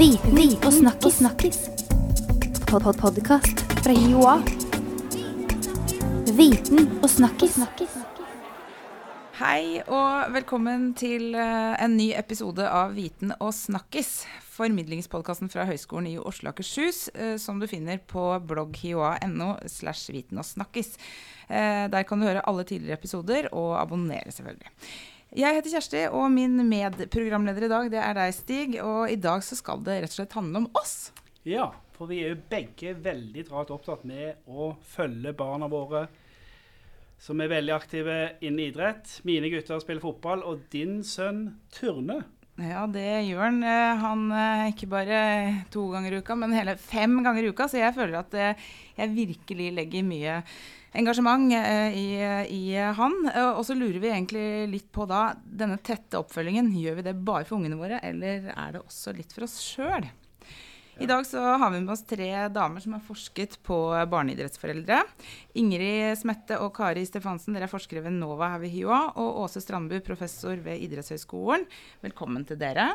Viten og snakkis. snakkis. Pod -pod Podkast fra Joa. Viten og snakkis. Hei og velkommen til eh, en ny episode av Viten og snakkis. Formidlingspodkasten fra Høgskolen i Oslo og Akershus, eh, som du finner på blogg hioa.no slash viten og snakkis. Eh, Der kan du høre alle tidligere episoder og abonnere, selvfølgelig. Jeg heter Kjersti, og min medprogramleder i dag det er deg, Stig. Og i dag så skal det rett og slett handle om oss. Ja, for vi er jo begge veldig travelt opptatt med å følge barna våre som er veldig aktive innen idrett. Mine gutter spiller fotball, og din sønn turner. Ja, det gjør han. Eh, Han eh, ikke bare to ganger i uka, men hele fem ganger i uka. Så jeg føler at eh, jeg virkelig legger mye engasjement eh, i, i han. Eh, Og så lurer vi egentlig litt på da, denne tette oppfølgingen. Gjør vi det bare for ungene våre, eller er det også litt for oss sjøl? I dag så har vi med oss tre damer som har forsket på barneidrettsforeldre. Ingrid Smette og Kari Stefansen, dere er forskere ved NOVA her ved HiOA. Og Åse Strandbu, professor ved Idrettshøgskolen. Velkommen til dere.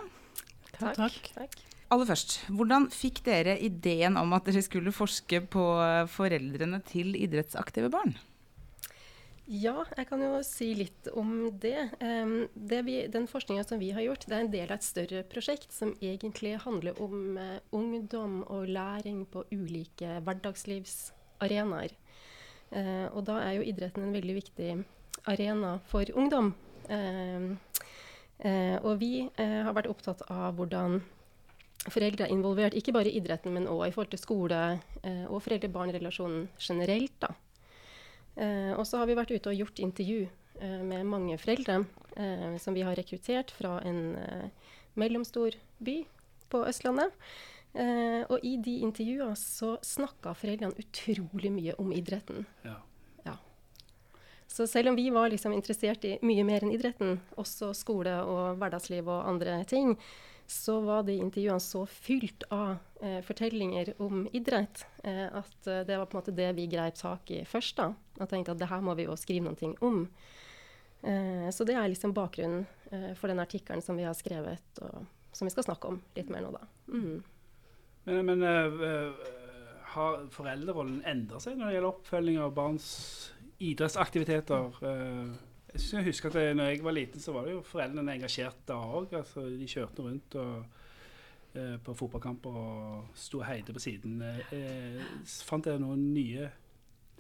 Takk. Takk. Aller først, hvordan fikk dere ideen om at dere skulle forske på foreldrene til idrettsaktive barn? Ja, jeg kan jo si litt om det. Det vi, den forskninga som vi har gjort, det er en del av et større prosjekt som egentlig handler om eh, ungdom og læring på ulike hverdagslivsarenaer. Eh, og da er jo idretten en veldig viktig arena for ungdom. Eh, og vi eh, har vært opptatt av hvordan foreldre er involvert, ikke bare i idretten, men òg i forhold til skole eh, og foreldre-barn-relasjonen generelt. da. Eh, og så har vi vært ute og gjort intervju eh, med mange foreldre eh, som vi har rekruttert fra en eh, mellomstor by på Østlandet. Eh, og i de intervjuene så snakka foreldrene utrolig mye om idretten. Ja. Ja. Så selv om vi var liksom interessert i mye mer enn idretten, også skole og hverdagsliv og andre ting, så var de intervjuene så fylt av eh, fortellinger om idrett eh, at eh, det var på en måte det vi grep tak i først. da. Og tenkte at det her må vi jo skrive noe om. Eh, så det er liksom bakgrunnen eh, for den artikkelen som vi har skrevet, og som vi skal snakke om litt mer nå, da. Mm. Men, men eh, har foreldrerollen endret seg når det gjelder oppfølging av barns idrettsaktiviteter? Eh, jeg synes jeg husker at når jeg var liten, så var det jo foreldrene engasjert da òg. Altså, de kjørte rundt og, eh, på fotballkamper og sto og heide på siden. Eh, eh, fant dere noen nye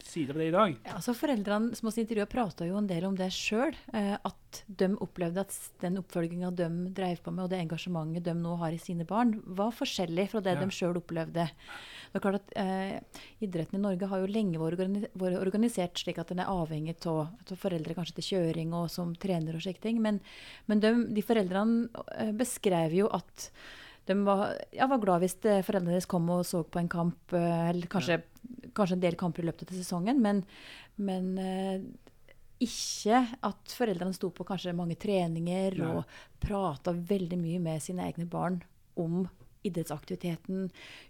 sider ved det i dag? Ja, altså Foreldrene som oss intervjuet prata jo en del om det sjøl. Eh, at de opplevde at den oppfølginga de drev på med, og det engasjementet de nå har i sine barn, var forskjellig fra det Ja. de sjøl opplevde. Det er klart at eh, Idretten i Norge har jo lenge vært organisert slik at den er avhengig av foreldre kanskje til kjøring og som trener og slike ting. Men, men de, de foreldrene eh, beskrev jo at de var, ja, var glad hvis eh, foreldrene deres kom og så på en kamp, eh, eller kanskje, kanskje en del kamper i løpet av sesongen, men, men uh, ikke at foreldrene sto på kanskje mange treninger Nei. og prata veldig mye med sine egne barn om idrettsaktiviteten,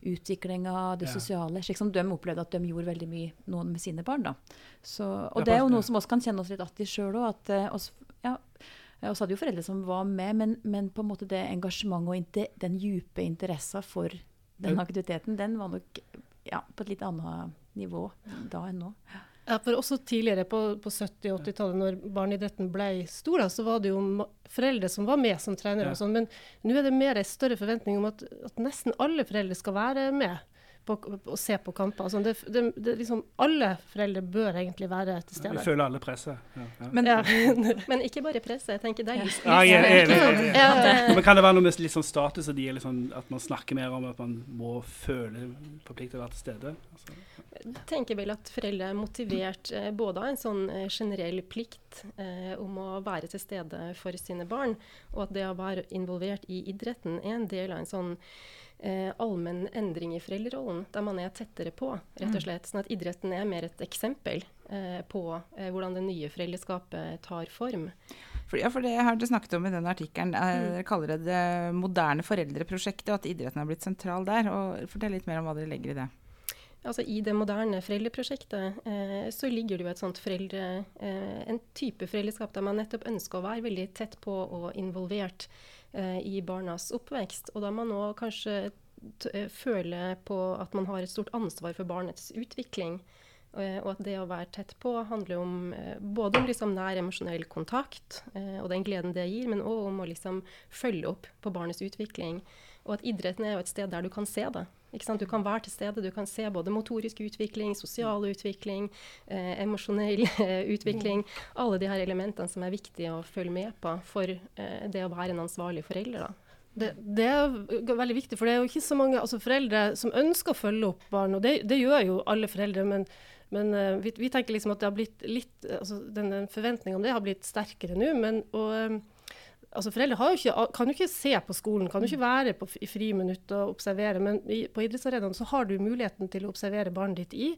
utviklinga, det Ja. sosiale. Slik som de opplevde at de gjorde veldig mye noen med sine barn. da. Så, og Ja, det er jo noe som oss kan kjenne oss litt igjen i sjøl òg. At oss, ja, eh, så hadde jo foreldre som var med, men, men på en måte det engasjementet og inte, den dype interessen for den aktiviteten, den var nok ja, på et litt annet nivå da enn nå. Ja, for også tidligere på, på 70- og 80-tallet, når barneidretten ble stor, da, så var det jo foreldre som var med som trenere. Ja. og sånn, Men nå er det mer en større forventning om at, at nesten alle foreldre skal være med på, å og se på kamper. Altså, det, det, det, liksom, alle foreldre bør egentlig være til stede. Vi føler alle presset. Ja, ja. Men Ja. Men ikke bare presse. Jeg tenker deg. Ja, jeg enig, enig. Ja. Men kan det være noe med litt sånn status at, de er litt sånn, at man snakker mer om at man må føle forpliktet til å være til stede? Altså, Jeg tenker vel at foreldre er motivert eh, både av en sånn eh, generell plikt eh, om å være til stede for sine barn, og at det å være involvert i idretten er en del av en sånn eh, allmenn endring i foreldrerollen, der man er tettere på, rett og slett. Sånn at idretten er mer et eksempel eh, på eh, hvordan det nye foreldreskapet tar form. For, ja, for det har dere snakket om i den artikkelen. Eh, Dere kaller det det moderne foreldreprosjektet, og at idretten har blitt sentral der. Og Fortell litt mer om hva dere legger i det. Altså I det moderne foreldreprosjektet eh, så ligger det jo et sånt foreldre, eh, en type foreldreskap der man nettopp ønsker å være veldig tett på og involvert eh, i barnas oppvekst. Og da man nå kanskje eh, føle på at man har et stort ansvar for barnets utvikling. Eh, og at det å være tett på handler om eh, både om liksom nær emosjonell kontakt og den gleden det gir, men òg om å liksom følge opp på barnets utvikling. Og at idretten er jo et sted der du kan se det. Du kan være til stede, du kan se både motorisk utvikling, sosial utvikling, eh, emosjonell eh, utvikling. Alle de her elementene som er viktige å følge med på for eh, det å være en ansvarlig forelder. da. Det, det, er veldig viktig, for det er jo ikke så mange altså foreldre som ønsker å følge opp barn. Og det, det gjør jo alle foreldre, men, men uh, vi, vi, tenker liksom at det har blitt litt altså den, den forventninga om det har blitt sterkere nå. Men og, altså Foreldre jo ikke, kan jo ikke se på skolen, kan jo ikke være på, i friminutt og observere. Men i, på idrettsarenaen så har du muligheten til å observere barnet ditt i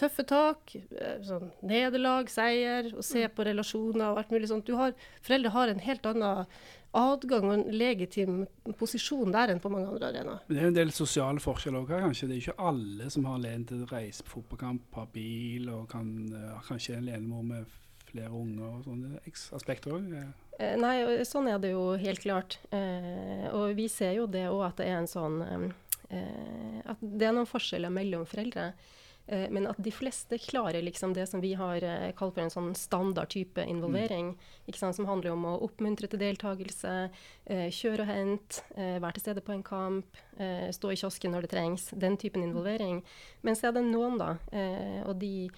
tøffe tak, eh, sånn nederlag, seier, og se på relasjoner og alt mulig sånt. Har, foreldre har en helt annen adgang og en legitim posisjon der enn på mange andre arenaer. Det er en del sosiale forskjeller òg her, kanskje. Det er ikke alle som har anledning til å reise på fotballkamp, har bil og kan uh, kanskje en alenemor med flere unger og sånne aspekter òg. Eh, nei, sånn er det jo helt klart. Eh, og vi ser jo det òg at det er en sånn eh, At det er noen forskjeller mellom foreldre. Eh, men at de fleste klarer liksom det som vi har eh, kalt for en sånn standard type involvering. Mm. som handler om å oppmuntre til deltakelse, eh, kjøre og hente, eh, være til stede på en kamp, eh, stå i kiosken når det trengs. Den typen involvering. Men så er det noen, da, eh, og de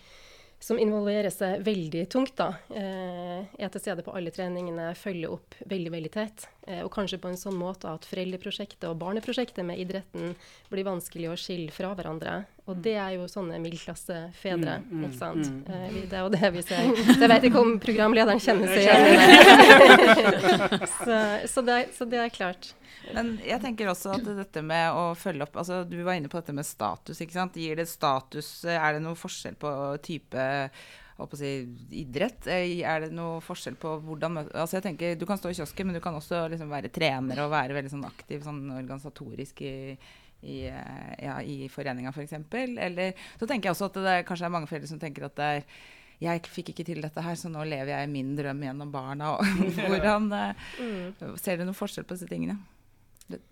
som involverer seg veldig tungt. da, Er til stede på alle treningene, følger opp veldig veldig tett. Og kanskje på en sånn måte at foreldreprosjektet og barneprosjektet med idretten blir vanskelig å skille fra hverandre. Og det er jo sånne middelklassefedre, mm, mm, ikke sant. Mm. Uh, det er jo det vi ser. Så jeg vet ikke om programlederen kjenner seg igjen så, så, det er, så det er klart. Men jeg tenker også at dette med å følge opp altså Du var inne på dette med status. ikke sant? Gir det status Er det noe forskjell på type si, idrett? Er det noe forskjell på hvordan altså jeg tenker, Du kan stå i kiosken, men du kan også liksom være trener og være veldig sånn aktiv sånn organisatorisk i i, eh, ja, i foreninga f.eks. For Eller så tenker jeg også at det er, kanskje er mange foreldre som tenker at det er jeg fikk ikke til dette her, så nå lever jeg min drøm gjennom barna. Hvordan mm. Ser du noen forskjell på disse tingene? Det.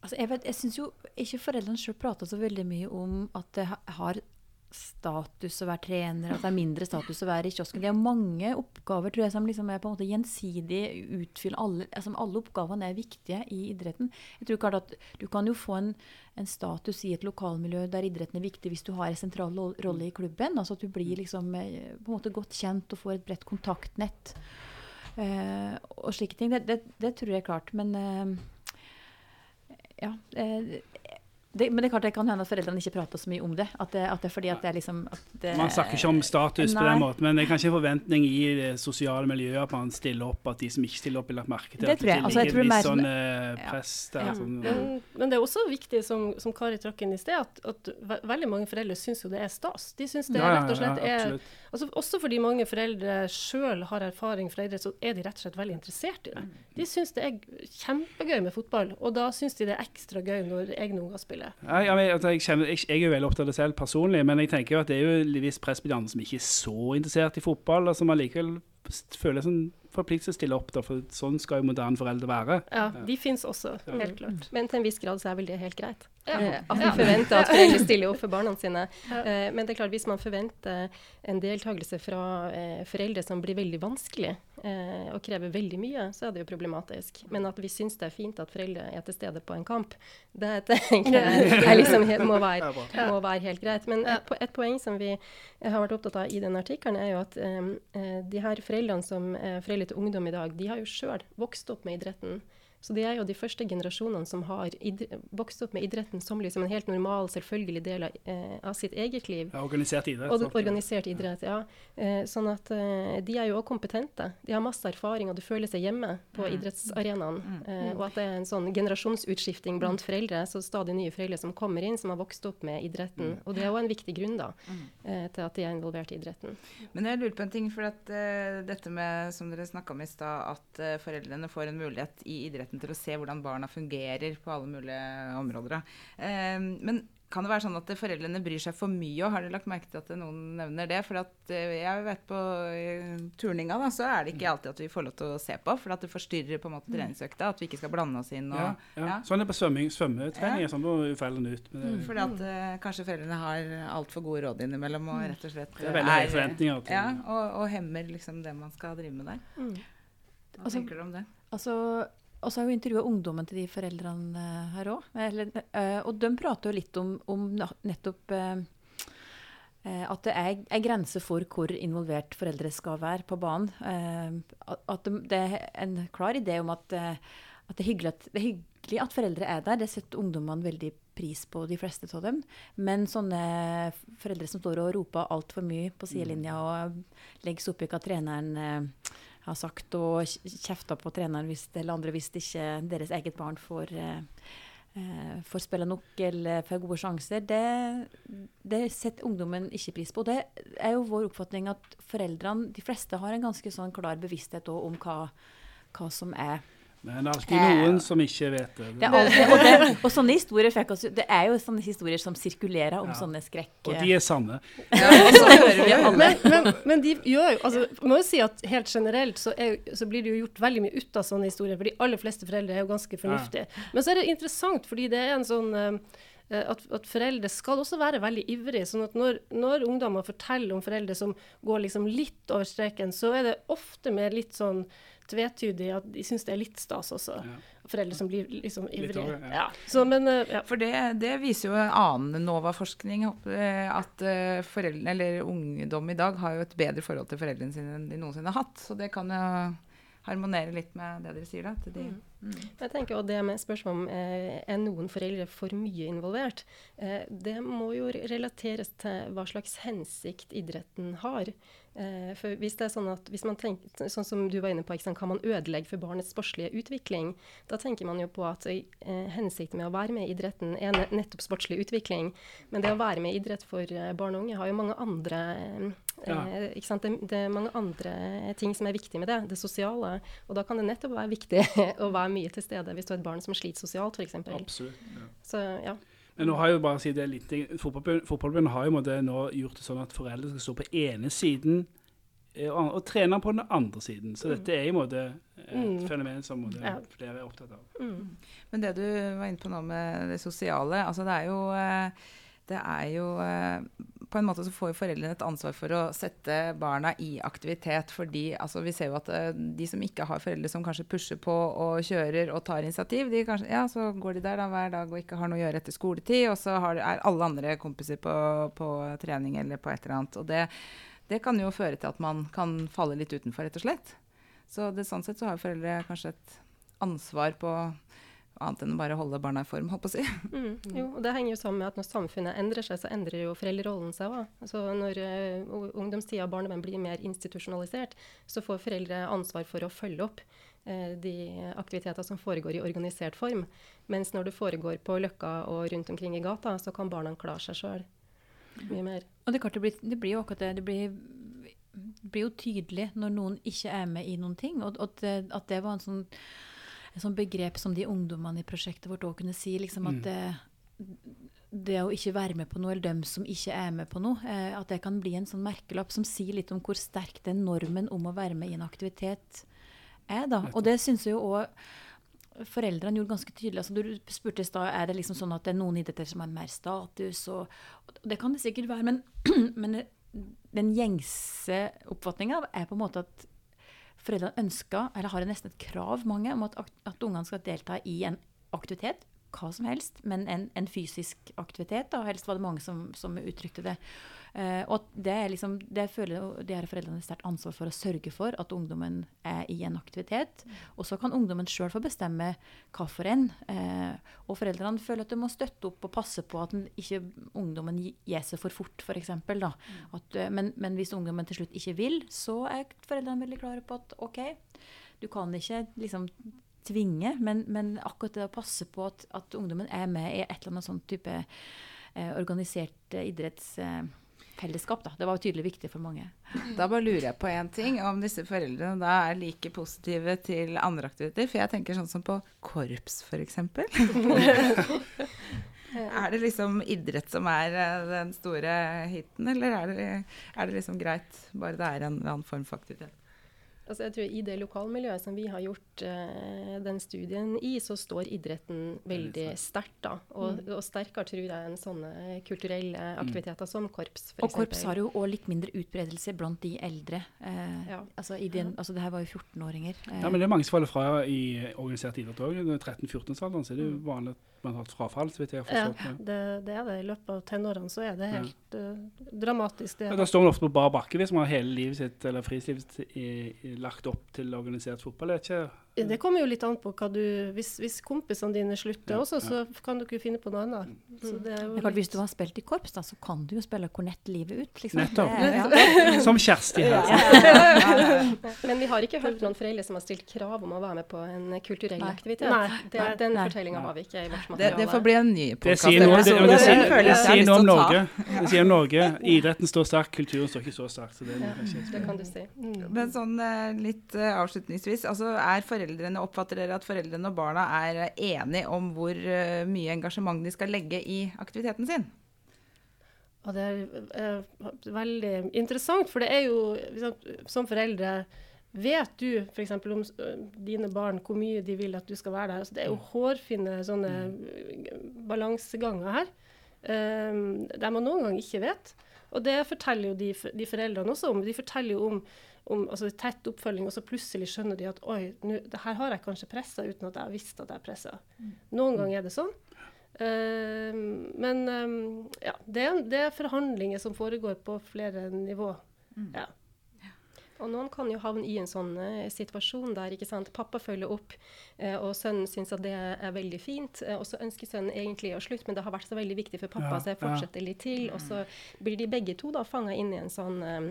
Altså, jeg vet, jeg syns jo ikke foreldrene sjøl prater så veldig mye om at det har status å være trener, at det er mindre status å være i kiosken. Det er mange oppgaver tror jeg, som liksom er på en måte gjensidig utfyller. Alle, altså alle oppgavene er viktige i idretten. Jeg tror klart at Du kan jo få en, en, status i et lokalmiljø der idretten er viktig hvis du har en sentral rolle i klubben. altså At du blir liksom eh, på en måte godt kjent og får et bredt kontaktnett. Eh, og slike ting. Det, det, det, tror jeg er klart. Men eh, ja. Eh, det, men det er klart det kan hende at foreldrene ikke prater så mye om det. At det, at det er fordi at det er liksom det, Man snakker ikke om status nei. på den måten, men det er kanskje en forventning i det sosiale miljøet at man stiller opp, at de som ikke stiller opp, blir lagt merke til. Det tror jeg. Altså, jeg tror er mer sånn uh, press der. Ja. Sånn, men, men, det er også viktig, som, som Kari trakk inn i sted, at, at veldig mange foreldre syns jo det er stas. De syns det ja, rett og slett er altså, Også fordi mange foreldre sjøl har erfaring fra idrett, så er de rett og slett veldig interessert i det. De syns det er kjempegøy med fotball, og da syns de det er ekstra gøy når egne unger spiller. Ja, ja, men, altså, jeg, kjenner, jeg, jeg, er jo veldig opptatt av det selv personlig, men jeg tenker jo at det er jo visst press på de andre som ikke er så interessert i fotball, og som allikevel føler seg forpliktet til å stille opp, da, for sånn skal jo moderne foreldre være. Ja, de fins også, helt klart. Men til en viss grad så er vel det helt greit. Ja. Eh, at vi forventer at foreldre stiller opp for barna sine. Eh, men det er klart, hvis man forventer en deltakelse fra eh, foreldre som blir veldig vanskelig og krever veldig mye, så er det jo problematisk. Men at vi syns det er fint at foreldre er til stede på en kamp, det tenker jeg liksom må, være, må, være, helt greit. Men et, et, poeng som vi har vært opptatt av i den artikkelen, er jo at um, de her foreldrene som er foreldre til ungdom i dag, de har jo sjøl vokst opp med idretten. Så de er jo de første generasjonene som har vokst opp med idretten som liksom en helt normal, selvfølgelig del av, eh, av sitt eget liv. Ja, organisert idrett. Og, organisert idrett, ja. Eh, sånn at eh, de er jo også kompetente. De har masse erfaring, og du føler seg hjemme på mm. idrettsarenaen. Mm. Eh, og at det er en sånn generasjonsutskifting blant mm. foreldre, så stadig nye foreldre som kommer inn, som har vokst opp med idretten. Mm. Og det er òg en viktig grunn da, mm. eh, til at de er involvert i idretten. Men jeg lurer på en ting, for at uh, dette med, som dere snakka om i stad, at uh, foreldrene får en mulighet i idretten muligheten til å se hvordan barna fungerer på alle mulige områder. Eh, men kan det være sånn at foreldrene bryr seg for mye? Og har dere lagt merke til at noen nevner det? For at eh, jeg vet på eh, turninga, da, så er det ikke alltid at vi får lov til å se på. For at det forstyrrer på en måte treningsøkta. At vi ikke skal blande oss inn. Og, Ja, ja. ja. Sånn er det på svømming, svømmetrening. Ja. Sånn går foreldrene ut. Mm, Fordi at uh, kanskje foreldrene har altfor gode råd innimellom og rett og slett det er veldig høye forventninger til Ja, og, og hemmer liksom det man skal drive med der. Mm. Hva Altså, tenker du om det? Altså, og så har vi intervjua ungdommen til de foreldrene eh, her òg. Og de prater jo litt om, om nettopp eh, eh, at det er, en grenser for hvor involvert foreldre skal være på banen. Eh, at- det er en klar idé om at, eh, at, det, er at det er hyggelig at foreldre er der. Det setter ungdommene veldig pris på, de fleste av dem. Men sånne foreldre som står og roper altfor mye på sidelinja og legger seg opp i hva treneren eh, har sagt, og kjefta på treneren hvis, eller andre hvis ikke deres eget barn får, eh, eh, får spille nok eller får gode sjanser, det, det setter ungdommen ikke pris på. Det er jo vår oppfatning at foreldrene, de fleste, har en ganske sånn klar bevissthet om hva, hva som er men det er alltid noen som ikke vet det. det er alltid, og, det, og sånne historier fikk oss, det er jo sånne historier som sirkulerer om Ja. sånne skrekk... Og de er sanne. Ja, og så hører vi. Men, men, men de gjør jo altså, må jo si at Helt generelt så, er, så blir det jo gjort veldig mye ut av sånne historier. For de aller fleste foreldre er jo ganske fornuftige. Men så er det interessant, fordi det er en sånn eh, at, at foreldre skal også være veldig ivrige. sånn at når, når ungdommer forteller om foreldre som går liksom litt over streken, så er det ofte med litt sånn tvetydig at de syns det er litt stas også. Ja. Foreldre som blir liksom ivrige. over, ja. ja. Så, men, eh, ja. For det, det viser jo annen NOVA-forskning eh, at eh, foreldre, eller ungdom i dag har jo et bedre forhold til foreldrene sine enn de noensinne har hatt. Så det kan jo harmonere litt med det dere sier, da. De, mm. Jeg tenker også det med spørsmål om eh, er noen foreldre for mye involvert. Eh, det må jo relateres til hva slags hensikt idretten har. Eh, for hvis det er sånn at hvis man tenker, sånn som du var inne på, sant, kan man ødelegge for barnets sportslige utvikling, da tenker man jo på at hensikten med å være med i idretten er nettopp sportslig utvikling. Men det å være med i idrett for barn og unge har jo mange andre eh, Ja. eh, ikke sant? Det, det er mange andre ting som er viktig med det. Det sosiale. Og da kan det nettopp være viktig å være mye til stede hvis du har et barn som sliter sosialt, f.eks. Absolutt. Ja. Så ja. Men nå har jeg jo bare å si det litt, fotballforbundet fotballforbundet har jo nå gjort det sånn at foreldre skal stå på ene siden eh, og, og treneren på den andre siden. Så dette er i en måte et Mm. fenomen som måte, Ja. flere er opptatt av. Mm. Men det du var inne på nå med det sosiale, altså det er jo eh, det er jo eh, På en måte så får jo foreldrene et ansvar for å sette barna i aktivitet. fordi altså, vi ser jo at eh, de som ikke har foreldre som kanskje pusher på og kjører og tar initiativ, de kanskje, ja, så går de der da hver dag og ikke har noe å gjøre etter skoletid, og så har, er alle andre kompiser på, på trening eller på et eller annet. Og det, det kan jo føre til at man kan falle litt utenfor, rett og slett. Så det, sånn sett så har foreldre kanskje et ansvar på annet enn å bare holde barna i form, holdt på å si. Mm. Jo, og det henger jo sammen med at når samfunnet endrer seg, så endrer jo foreldrerollen seg òg. Altså når uh, ungdomstida og barndommen blir mer institusjonalisert, så får foreldre ansvar for å følge opp uh, de aktiviteter som foregår i organisert form. Mens når det foregår på Løkka og rundt omkring i gata, så kan barna klare seg sjøl mye mer. Og det, klart det, blir, det blir jo akkurat det. Det blir, det blir jo tydelig når noen ikke er med i noen ting. Og, og at, det, at det var en sånn, en sånt begrep som de ungdommene i prosjektet vårt òg kunne si. liksom at det, det å ikke være med på noe, eller dem som ikke er med på noe, eh, at det kan bli en sånn merkelapp som sier litt om hvor sterk den normen om å være med i en aktivitet er. da. Og det syns jeg jo òg foreldrene gjorde ganske tydelig. altså Du spurte i stad er det liksom sånn at det er noen idretter som har mer status. og, og Det kan det sikkert være, men, men den gjengse oppfatninga er på en måte at foreldrene ønsker, eller har nesten et krav, mange, om at, at ungene skal delta i en aktivitet. Hva som helst, men en, en fysisk aktivitet. da, Helst var det mange som, som uttrykte det. Uh, og det er liksom, det føler de her foreldrene sterkt ansvar for å sørge for at ungdommen er i en aktivitet. Og så kan ungdommen sjøl få bestemme hva for en. Uh, og foreldrene føler at de må støtte opp og passe på at den ikke ungdommen gir seg for fort, f.eks. Uh, men, men hvis ungdommen til slutt ikke vil, så er foreldrene veldig klare på at OK, du kan ikke liksom tvinge, men, men akkurat det å passe på at, at ungdommen er med i et eller annet sånn type eh, organisert eh, idrettsfellesskap. eh, Det var tydelig viktig for mange. Da bare lurer jeg på én ting, om disse foreldrene da er like positive til andre aktiviteter. For jeg tenker sånn som på korps, f.eks. Er det liksom idrett som er eh, den store hiten, eller er det, er det liksom greit bare det er en eller annen form for aktivitet? Altså jeg tror I det lokalmiljøet som vi har gjort uh, den studien i, så står idretten veldig sterkt. da. Og, mm. og, sterkere tror jeg enn sånne kulturelle mm. aktiviteter som korps. For og eksempel. korps har jo òg litt mindre utbredelse blant de eldre. Uh, ja. altså, den, altså, Det her var jo 14-åringer. Uh. Ja, men det er mange som faller fra i organisert idrett òg. 13-14-årsalderen er det jo vanlig at man har hatt frafall, så vidt jeg har forstått. Ja, det, det, er det. I løpet av tenårene så er det helt ja. uh, dramatisk. Det. Ja, da står man ofte på bar bakke hvis man har hele livet sitt eller frislivet i, i, lagt opp til organisert fotball. Er ikke det kommer jo litt an på hva du Hvis, hvis kompisene dine slutter ja, også, så kan dere finne på noe annet. Mm. Litt... Hvis du har spilt i korps, da, så kan du jo spille kornett livet ut. Liksom. Nettopp. Ja. Som Kjersti her. Men vi har ikke hørt noen foreldre som har stilt krav om å være med på en kulturell Nei. aktivitet. Nei. Det, den fortellinga har vi ikke i vårt materiale. Det, det får bli en ny podkast. Det sier noe, om Norge. Det sier om Norge. Idretten står sterkt, kulturen står ikke så sterkt. Så det, det, kan du si. Mm. Men sånn eh, litt uh, avslutningsvis, altså er foreldre foreldrene Oppfatter dere at foreldrene og barna er enige om hvor eh, mye engasjement de skal legge i aktiviteten sin? Og det er uh, veldig interessant, for det er jo liksom, Som foreldre Vet du f.eks. om uh, dine barn hvor mye de vil at du skal være der? Altså, det er jo mm. hårfine sånne balanseganger her. Um, der man noen ganger ikke vet. Og det forteller jo de, de foreldrene også om. De forteller jo om om altså, tett oppfølging, og så plutselig skjønner de at oi, nu, her har jeg kanskje pressa uten at jeg har visst at jeg pressa. Mm. Noen ganger er det sånn. Uh, men um, ja, det det er, forhandlinger som foregår på flere nivå. Mm. Ja. Og noen kan jo havne i en sånn uh, situasjon der ikke sant? pappa følger opp, uh, og sønnen syns at det er veldig fint. Uh, og så ønsker sønnen egentlig å slutte, men det har vært så veldig viktig for pappa, ja, så jeg fortsetter ja. litt til. Og så blir de begge to da fanga inn i en sånn um,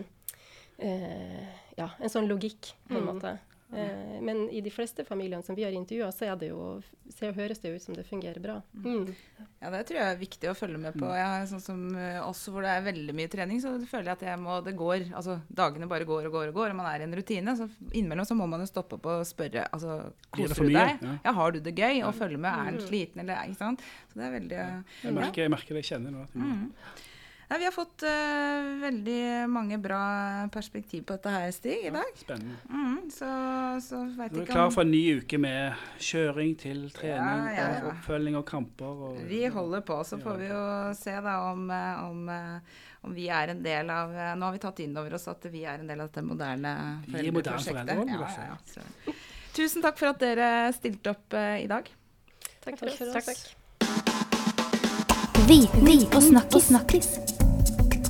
ja, en sånn logikk, på en mm. måte. Eh, men i de fleste familiene som vi har intervjua, så er det jo, så høres det ut som det fungerer bra. Mm. Ja, det tror jeg er viktig å følge med på. Jeg, sånn som oss også hvor det er veldig mye trening, så føler jeg at jeg må, det går, altså dagene bare går og går og går, og man er i en rutine. Så innimellom så må man jo stoppe opp og spørre altså, koser du deg? Ja. ja. har du det gøy? Og følge med. Er du mm. sliten, eller ikke sant? Så det er veldig ja. jeg, merker, jeg merker det, jeg kjenner nå. At Ja, vi har fått uh, veldig mange bra perspektiv på dette her, Stig, i dag. Ja, spennende. Mm, så, så vet Du er klar for en ny uke med kjøring til trening, ja, ja, oppfølging og kamper. Og, vi holder på, så får vi jo se da om, eh, om, eh, om, vi er en del av Nå har vi tatt inn over oss at vi er en del av dette moderne foreldreprosjektet. Ja, Tusen takk for at dere stilte opp uh, i dag. Takk for, takk for oss. Viten og snakkis. snakkis.